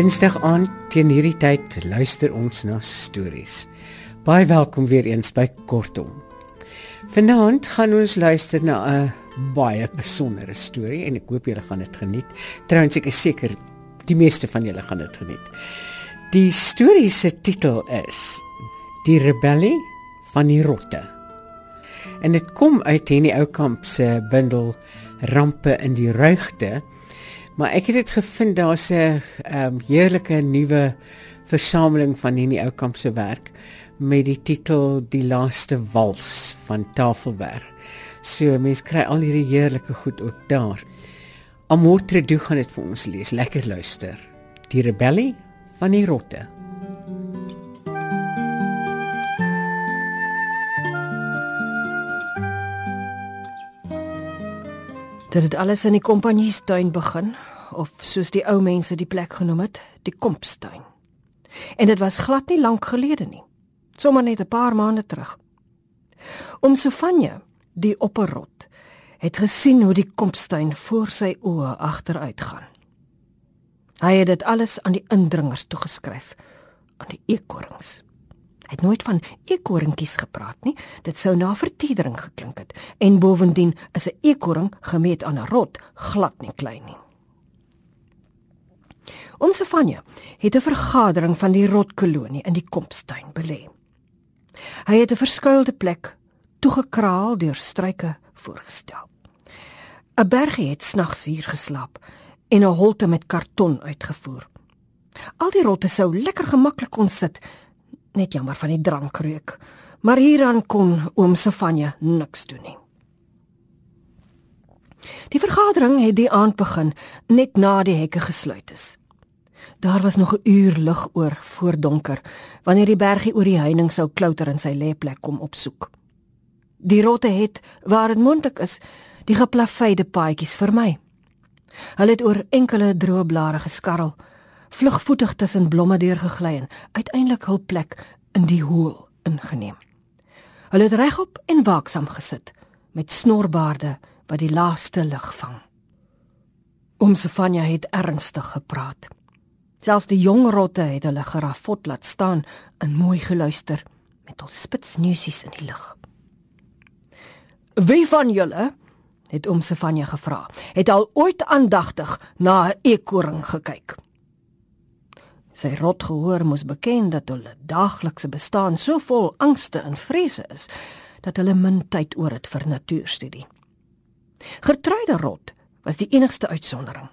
Dinsdag aand teen hierdie tyd luister ons na stories. Baie welkom weer eens by Kortom. Vanaand gaan ons luister na 'n baie besondere storie en ek hoop julle gaan dit geniet. Trouwens ek is seker die meeste van julle gaan dit geniet. Die storie se titel is Die rebellie van die rotte. En dit kom uit in die ou kamp se bundel Rampe in die ruigte Maar ek het dit gevind daar's 'n um, heerlike nuwe versameling van hierdie ou kamp se werk met die titel Die laaste wals van Tafelberg. So mense kry al hierdie heerlike goed ook daar. Amotre doen gaan dit vir ons lees. Lekker luister. Die rebellie van die rotte. Dit het alles in die kompanjiestuin begin of soos die ou mense die plek genoem het, die kompstuin. En dit was glad nie lank gelede nie. Sommige net 'n paar maande terug. Om Sofanje, die opperrot, het gesien hoe die kompstuin voor sy oë agteruit gaan. Hy het dit alles aan die indringers toegeskryf, aan die eekorings. Hy het nooit van eekoringetjies gepraat nie. Dit sou na vertedering geklink het. En bovendien is 'n eekoring gemeet aan 'n rot glad nie klein nie. Ons Sefanje het 'n vergadering van die rotkolonie in die Kompstuin belê. Hy het 'n verskuilde plek toegekraal deur struike voorgestel. 'n Bergie het snags hier geslaap en 'n holte met karton uitgevoer. Al die rotte sou lekker gemaklik kon sit, net jammer van die drankreuk, maar hieraan kon oom Sefanje niks doen nie. Die vergadering het die aand begin net na die hekke gesluit is. Daar was nog 'n uur lig oor voor donker wanneer die bergie oor die heining sou klouter in sy lêplek kom opsoek. Die rotte het, waar dit moontlik is, die geplaveide paadjies vermy. Hulle het oor enkele droë blare geskarrel, vlugvoetig tussen blomme deurgegly en uiteindelik hul plek in die hoel ingeneem. Hulle het regop en waaksaam gesit met snorbaarde wat die laaste lig vang. Oom Sefania het ernstig gepraat. Selfs die jong rotte het hulle gerafot laat staan en mooi geluister met hul spitsneusies in die lug. Wie van julle het oom Sefania gevra, het al ooit aandagtig na 'n eekoring gekyk? Sy rot gehoor moes bekend dat hulle daaglikse bestaan so vol angste en vrese is dat hulle min tyd oor het vir natuurstudie. Gertruide rot was die enigste uitsondering.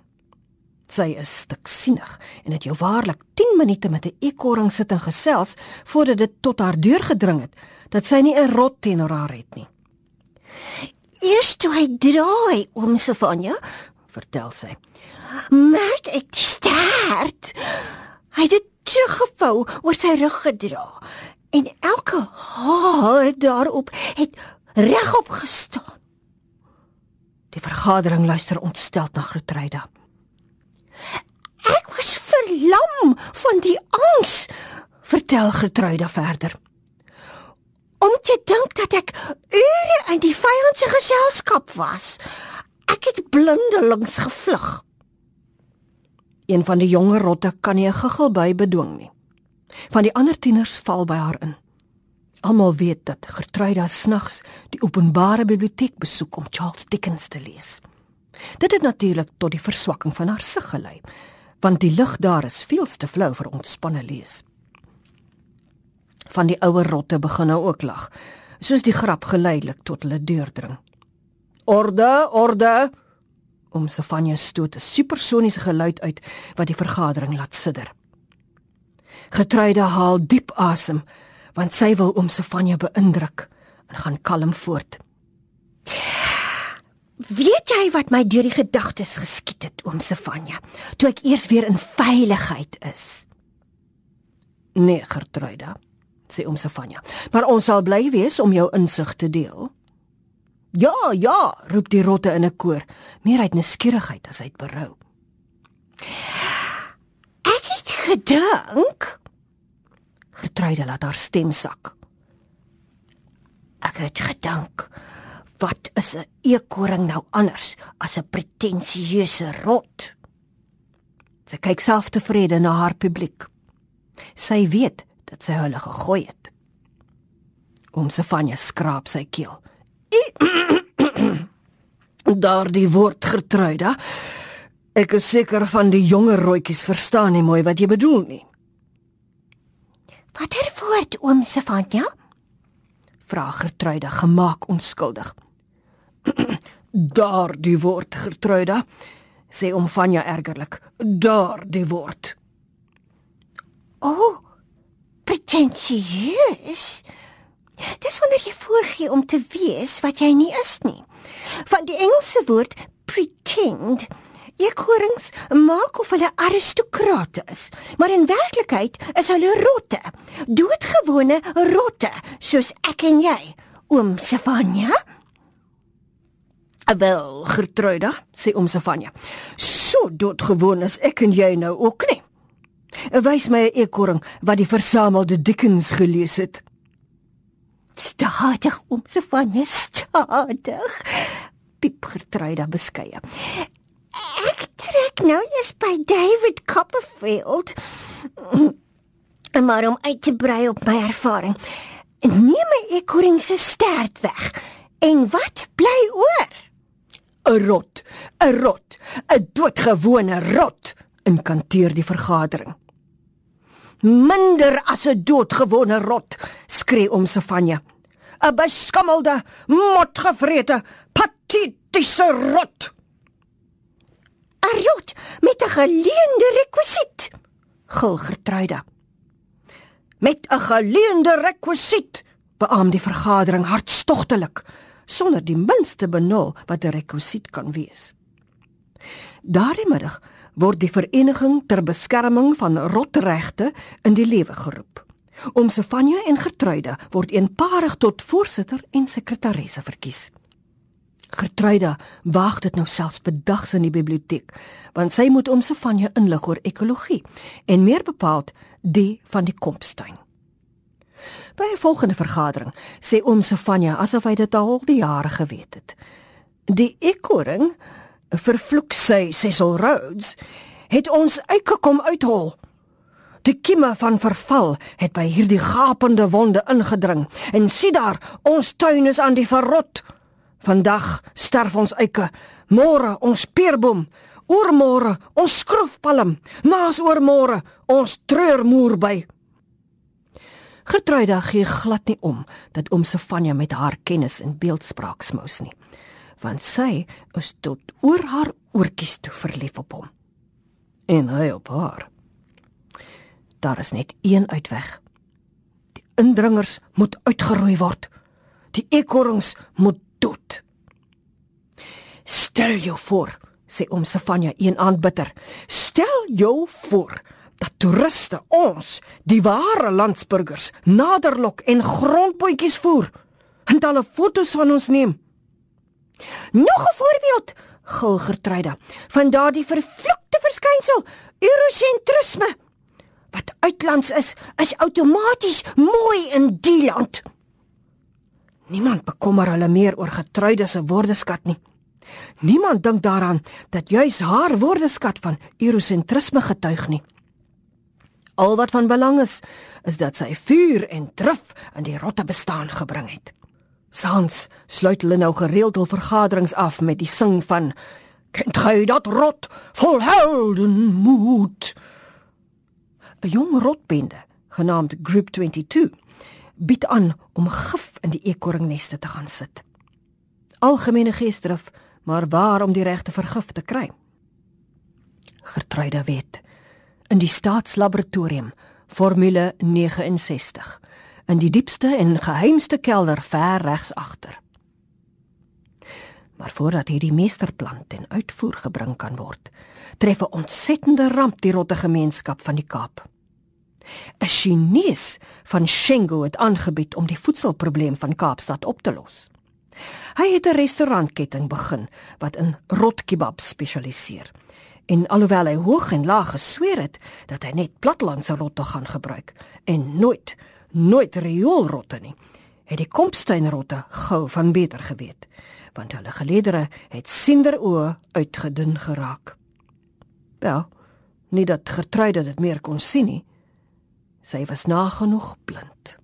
Sy is stiksienig en het jou waarlik 10 minute met 'n eekoring sit en gesels voordat dit tot haar deur gedring het dat sy nie 'n rot teenoor haar het nie. Eers toe hy draai om Sofia, vertel sy. Merk ek die staart. Hy het dit teruggevou oor sy rug gedra en elke haar daarop het regop gestaan. Die vergadering luister ontstel na Gertruida. Ek was verlam van die angs, vertel Gertruida verder. Om te dink dat ek ure in die vyand se geselskap was. Ek het blindelings gevlug. Een van die jonger rotte kan nie 'n giggel by bedwing nie. Van die ander tieners val by haar in. Almal weet dat Gertruida snags die openbare biblioteek besoek om Charles Dickens te lees. Dit het natuurlik tot die verswakking van haar sig gelei, want die lig daar is veel te flou vir ontspanne lees. Van die ouer rotte begin nou ook lag, soos die grap geleidelik tot hulle deurdring. Orde, orde. Om Sefania stoot 'n supersoniese geluid uit wat die vergadering laat sidder. Getreide haal diep asem, want sy wil om Sefania beïndruk en gaan kalm voort. Weet jy wat my deur die gedagtes geskiet het, oom Sefania, toe ek eers weer in veiligheid is? Nee, Gertruida, sê oom Sefanja. "Maar ons sal bly wees om jou insig te deel." "Ja, ja," roep die rotte in 'n koor, meer uit nuuskierigheid as uit berou. Ek het gedink, Gertruide laat haar stem sak. ek het gedink, wat is 'n eekoring nou anders as 'n pretensieuse rot? Sy kyk selftevrede na haar publiek. Sy weet dat sy hulle gegooi het. Oom Sefanja skraap sy keel. Daardie woord Gertruida. Ek is seker van die jonger rooitjies verstaan nie mooi wat jy bedoel nie. Watter woord oom Sefanja? Vra Gertruida gemaak onskuldig. Daardie woord Gertruida, sê oom Vanja ergerlik. Daardie woord. O, oh, pretensieus. Dis wanneer jy voorgee om te wees wat jy nie is nie. Van die Engelse woord pretend. Eekorings maak of hulle aristokrate is, maar in werklikheid is hulle rotte. Doodgewone rotte, soos ek en jy. Oom Savanja? Wel, Gertruida, sê oom Sefanja. So doodgewoon is ek en jy nou ook nie. Wys my 'n eekoring wat die versamelde Dickens gelees het. Stadig, oom Savanja, stadig. Piep Gertruida beskeie. Ek trek nou eers by David Copperfield. Maar om uit te brei op my ervaring, neem my eekoring se stert weg. En wat bly oor? 'n Rot, 'n rot, 'n doodgewone rot, inkanteer die vergadering. Minder as 'n doodgewone rot, skree oom Sefanja. 'n Beskammelde, motgevrete, patetiese rot. 'n Rot met 'n geleende rekwisiet. gil Gertruida. Met 'n geleende rekwisiet, beamoen die vergadering hartstogtelik, sonder die minste benul wat 'n rekwisiet kan wees. Daardie middag word die vereniging ter beskerming van rotregte in die lewe geroep. Oom Sefanja en Gertruida word eenparig tot voorsitter en sekretaresse verkies. Gertruida waag dit nou selfs bedags in die biblioteek, want sy moet oom Sefanja inlig oor ekologie en meer bepaald die van die kompstuin. By 'n volgende vergadering sê oom Sefanja asof hy dit al die jare geweet het. Die ekoring, vervloek sy Cecil Rhodes, het ons uitgekom uithol. Die kieme van verval het by hierdie gapende wonde ingedring en sien daar, ons tuin is aan die verrot. Vandag sterf ons eike, môre ons peerboom, oormôre ons skroefpalm, naas oormôre ons treurmoer by. Gertruida gee glad nie om dat oom Sefanja met haar kennis in beeldspraak smous nie, want sy is tot oor haar oortjies toe verlief op hom. En hy op haar. Daar is net een uitweg. Die indringers moet uitgeroei word. Die ekorings moet dood. Stel jou voor, sê oom Sefanja een aand bitter. Stel jou voor dat toeriste ons, die ware landsburgers, naderlok en grondpotjies voer en hulle fotos van ons neem. Nog 'n voorbeeld, gil Gertruida, van daardie vervloekte verskynsel, eurosentrisme. Wat uitlands is, is outomaties mooi in die land. Niemand bekommer hulle meer oor Gertruide se woordeskat nie. Niemand dink daaraan dat juis haar woordeskat van eurosentrisme getuig nie. Al wat van belang is, is dat sy vuur en drif in die rotte bestaan gebring het. Sans sluit hulle nou gereeld hul vergaderings af met die sing van Kent gij dat rot vol heldenmoed? 'n Jong rotbende, genaamd Group 22, bied aan om gif in die eekoringneste te gaan sit. Algemene geesdrif, maar waar om die regte vergif te kry? Gertruida weet in die staatslaboratorium formule 69 in die diepste en geheimste kelder ver regs agter maar voordat hierdie meesterplan ten uitvoer gebring kan word tref 'n ontsettende ramp die rotte gemeenskap van die Kaap 'n Chinees van Shengo het aangebied om die voedselprobleem van Kaapstad op te los. Hy het 'n restaurantketting begin wat in rotkebab spesialiseer. En alhoewel hy hoog en laag gesweer het dat hy net platlandse rotte gaan gebruik en nooit nooit rioolrotte nie, het die kompsteinrotte gou van beter geweet, want hulle geleedere het siender oë uitgedun geraak. Wel, nie dat Gertruide dit meer kon sien nie. Sy was nagenoeg blind.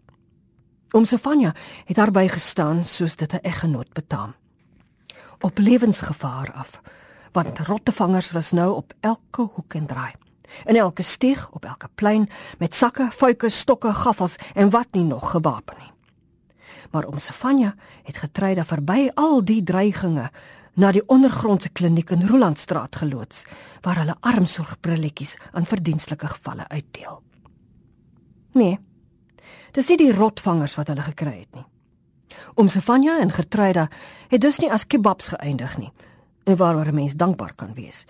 Om Sefania het haar bygestaan soos dit 'n eggenoot betaam. Op lewensgevaar af, want rottevangers was nou op elke hoek en draai. In elke steeg, op elke plein, met sakke, vuike, stokke, gaffels en wat nie nog gewapen nie. Maar om Sefania het getreide verby al die dreiginge na die ondergrondse kliniek in Rolandstraat geloods waar hulle armsorgbrilletjies aan verdienstelike gevalle uitdeel. Nee. Dis nie die rotvangers wat hulle gekry het nie. Om Sefania en Gertruida het dus nie as kebabs geëindig nie. En waaroor 'n mens dankbaar kan wees.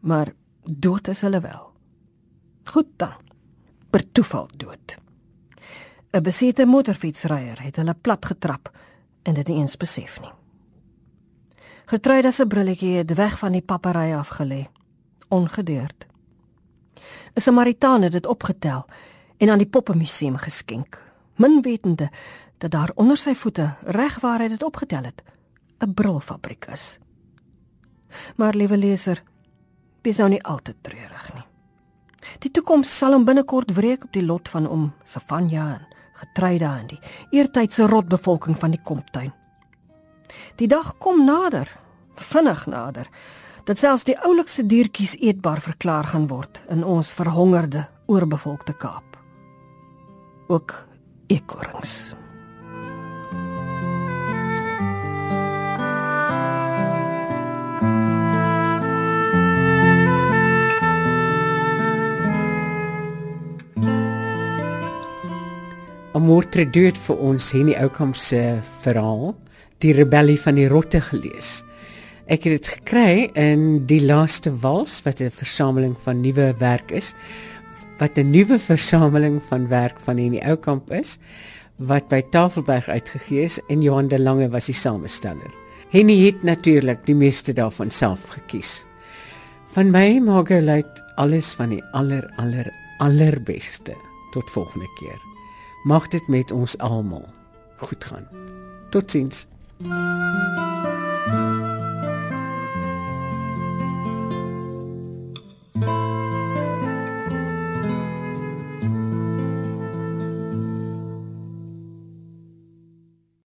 Maar dood is hulle wel. Goed dan. Per toeval dood. 'n Besete motorfietsryer het hulle plat getrap en dit nie eens besef nie. Getruida se brilletjie het weg van die papery afgelê, ongedeerd. 'n Samaritaan het dit opgetel en aan die poppemuseum geskenk, min wetende dat daar onder sy voete, reg waar hy dit opgetel het, 'n brilfabriek is. Maar liewe leser, wees nou nie altyd treurig nie. Die toekoms sal hom binnekort wreek op die lot van om Safanya en Getruida en die eertydse rotbevolking van die Komptuin. Die dag kom nader, vinnig nader, dat selfs die oulikste diertjies eetbaar verklaar gaan word in ons verhongerde, oorbevolkte Kaap. Ook ekorings. Amortre dood vir ons Henny Oukamp se verhaal die rebellie van die rotte gelees. Ek het dit gekry in die laaste wals wat 'n versameling van nuwe werk is wat 'n nuwe versameling van werk van Henny Oukamp is wat by Tafelberg uitgegee is en Johan de Lange was die samesteller. Henny het natuurlik die meeste daarvan self gekies. Van my Margolite alles van die aller aller allerbeste. Tot volgende keer. Mag dit met ons almal goed gaan. Totsiens. thank you